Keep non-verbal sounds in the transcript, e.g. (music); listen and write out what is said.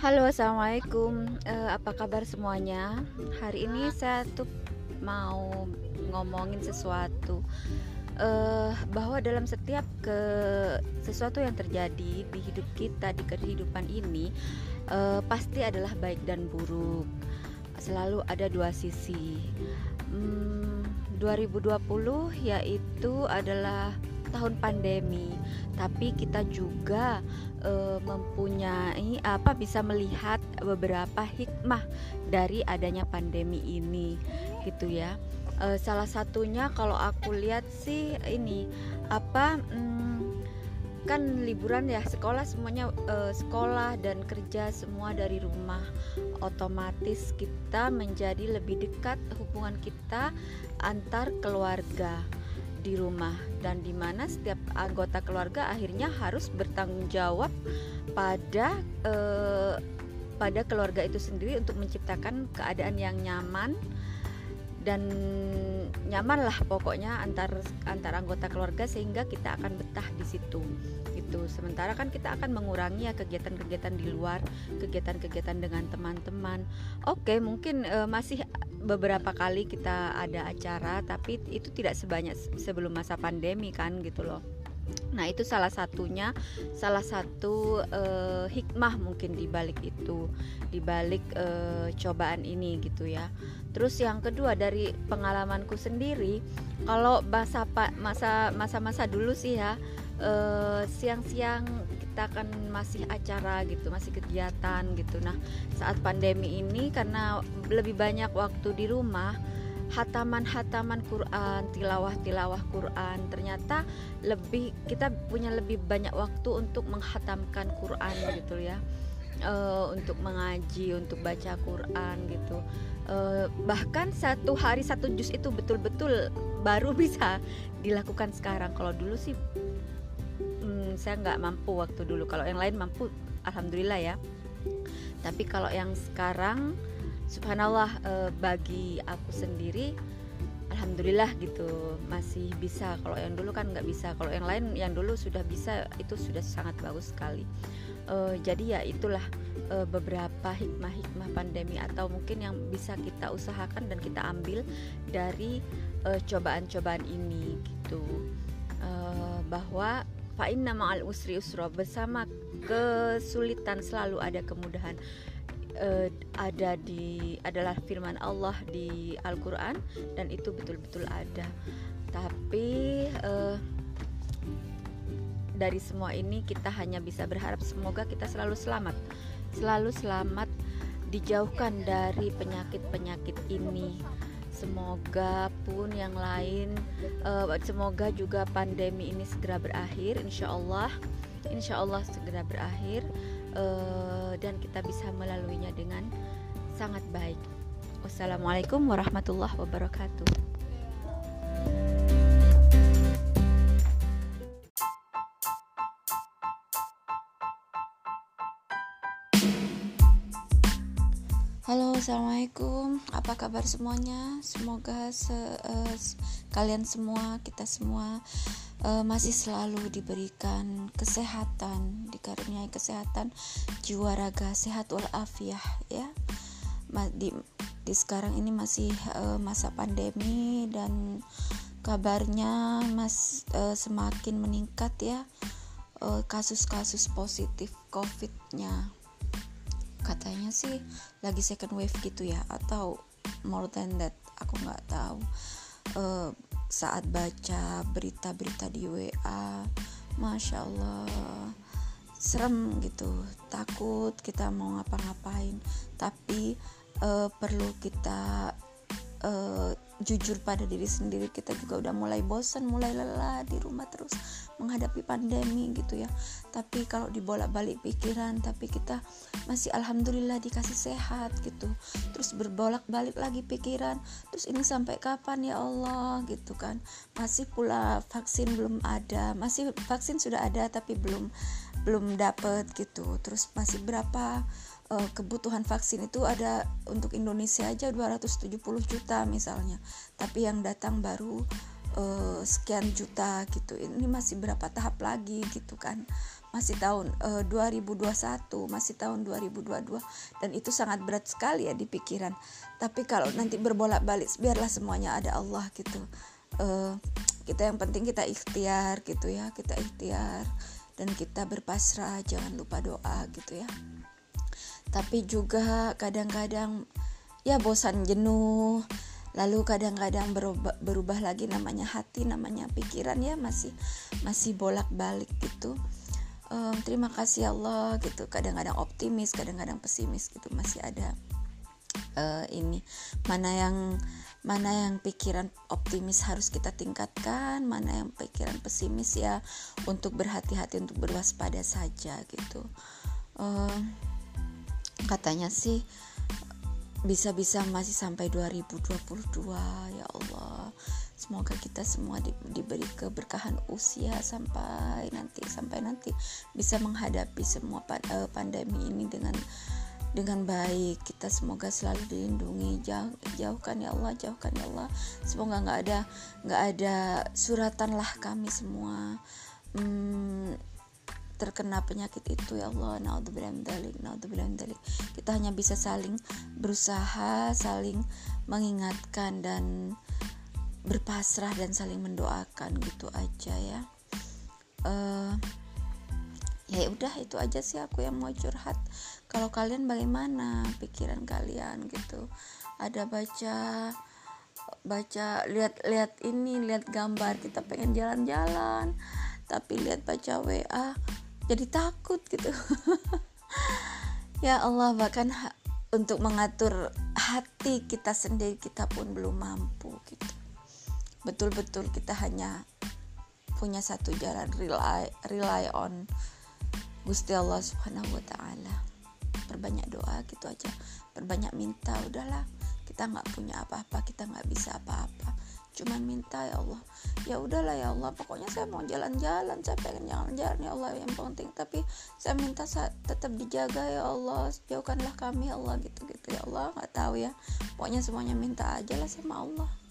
Halo, assalamualaikum. Uh, apa kabar semuanya? Hari ini saya tuh mau ngomongin sesuatu uh, bahwa dalam setiap ke sesuatu yang terjadi di hidup kita di kehidupan ini uh, pasti adalah baik dan buruk. Selalu ada dua sisi. Hmm, 2020 yaitu adalah tahun pandemi, tapi kita juga e, mempunyai apa bisa melihat beberapa hikmah dari adanya pandemi ini, gitu ya. E, salah satunya kalau aku lihat sih ini apa hmm, kan liburan ya sekolah semuanya e, sekolah dan kerja semua dari rumah. Otomatis kita menjadi lebih dekat hubungan kita antar keluarga di rumah dan di mana setiap anggota keluarga akhirnya harus bertanggung jawab pada eh, pada keluarga itu sendiri untuk menciptakan keadaan yang nyaman dan nyaman lah pokoknya antar antar anggota keluarga sehingga kita akan betah di situ gitu. Sementara kan kita akan mengurangi ya kegiatan-kegiatan di luar kegiatan-kegiatan dengan teman-teman. Oke mungkin e, masih beberapa kali kita ada acara tapi itu tidak sebanyak sebelum masa pandemi kan gitu loh Nah, itu salah satunya, salah satu uh, hikmah mungkin di balik itu, di balik uh, cobaan ini gitu ya. Terus yang kedua dari pengalamanku sendiri, kalau masa masa masa-masa dulu sih ya, uh, siang-siang kita kan masih acara gitu, masih kegiatan gitu. Nah, saat pandemi ini karena lebih banyak waktu di rumah, hataman-hataman Quran, tilawah-tilawah Quran. Ternyata lebih kita punya lebih banyak waktu untuk menghatamkan Quran gitu ya. Uh, untuk mengaji, untuk baca Quran gitu. Uh, bahkan satu hari satu juz itu betul-betul baru (laughs) bisa dilakukan sekarang. Kalau dulu sih saya nggak mampu waktu dulu. Kalau yang lain mampu, alhamdulillah ya. Tapi kalau yang sekarang subhanallah e, bagi aku sendiri alhamdulillah gitu masih bisa kalau yang dulu kan nggak bisa kalau yang lain yang dulu sudah bisa itu sudah sangat bagus sekali e, jadi ya itulah e, beberapa hikmah-hikmah pandemi atau mungkin yang bisa kita usahakan dan kita ambil dari cobaan-cobaan ini gitu bahwa fa'inna ma'al usri usro bersama kesulitan selalu ada kemudahan uh, ada di adalah firman Allah di Al-Qur'an dan itu betul-betul ada. Tapi uh, dari semua ini kita hanya bisa berharap semoga kita selalu selamat. Selalu selamat dijauhkan dari penyakit-penyakit ini. Semoga pun yang lain, uh, semoga juga pandemi ini segera berakhir, insya Allah, insya Allah segera berakhir uh, dan kita bisa melaluinya dengan sangat baik. Wassalamualaikum warahmatullahi wabarakatuh. Halo, assalamualaikum. Apa kabar semuanya? Semoga se uh, kalian semua, kita semua uh, masih selalu diberikan kesehatan, dikaruniai kesehatan jiwa raga sehat walafiat ya. Di, di sekarang ini masih uh, masa pandemi dan kabarnya mas uh, semakin meningkat ya kasus-kasus uh, positif COVID-nya. Katanya sih lagi second wave gitu ya atau more than that aku nggak tahu. Uh, saat baca berita-berita di WA Masya Allah serem gitu takut kita mau ngapa-ngapain tapi uh, perlu kita uh, jujur pada diri sendiri kita juga udah mulai bosan mulai lelah di rumah terus menghadapi pandemi gitu ya. Tapi kalau dibolak-balik pikiran tapi kita masih alhamdulillah dikasih sehat gitu. Terus berbolak-balik lagi pikiran terus ini sampai kapan ya Allah gitu kan. Masih pula vaksin belum ada masih vaksin sudah ada tapi belum belum dapet gitu. Terus masih berapa uh, kebutuhan vaksin itu ada untuk Indonesia aja 270 juta misalnya. Tapi yang datang baru uh, sekian juta gitu. Ini masih berapa tahap lagi gitu kan. Masih tahun uh, 2021 masih tahun 2022 dan itu sangat berat sekali ya di pikiran. Tapi kalau nanti berbolak balik biarlah semuanya ada Allah gitu. Uh, kita yang penting kita ikhtiar gitu ya. Kita ikhtiar dan kita berpasrah jangan lupa doa gitu ya tapi juga kadang-kadang ya bosan jenuh. Lalu kadang-kadang berubah, berubah lagi namanya hati namanya pikiran ya masih masih bolak-balik gitu. Um, terima kasih Allah gitu. Kadang-kadang optimis kadang-kadang pesimis gitu. Masih ada uh, ini. Mana yang mana yang pikiran optimis harus kita tingkatkan mana yang pikiran pesimis ya untuk berhati-hati untuk berwaspada saja gitu. Uh, katanya sih bisa-bisa masih sampai 2022 ya Allah. Semoga kita semua di, diberi keberkahan usia sampai nanti sampai nanti bisa menghadapi semua eh, pandemi ini dengan dengan baik. Kita semoga selalu dilindungi. Jauh, jauhkan ya Allah jauhkan ya Allah. Semoga nggak ada nggak ada suratan lah kami semua. Hmm, terkena penyakit itu ya Allah. Kita hanya bisa saling berusaha saling mengingatkan dan berpasrah dan saling mendoakan gitu aja ya. Uh, ya udah itu aja sih aku yang mau curhat. Kalau kalian bagaimana pikiran kalian gitu? Ada baca baca lihat lihat ini lihat gambar kita pengen jalan-jalan. Tapi lihat baca WA jadi takut gitu. (laughs) Ya Allah bahkan untuk mengatur hati kita sendiri kita pun belum mampu gitu. Betul-betul kita hanya punya satu jalan rely rely on Gusti Allah Subhanahu wa taala. Perbanyak doa gitu aja. Perbanyak minta udahlah. Kita nggak punya apa-apa kita nggak bisa apa-apa cuman minta ya Allah. Ya udahlah ya Allah. Pokoknya saya mau jalan-jalan. Saya pengen jalan-jalan ya Allah. Yang penting tapi saya minta saya tetap dijaga ya Allah. Jauhkanlah kami ya Allah. Gitu-gitu ya Allah. Nggak tahu ya. Pokoknya semuanya minta aja lah sama Allah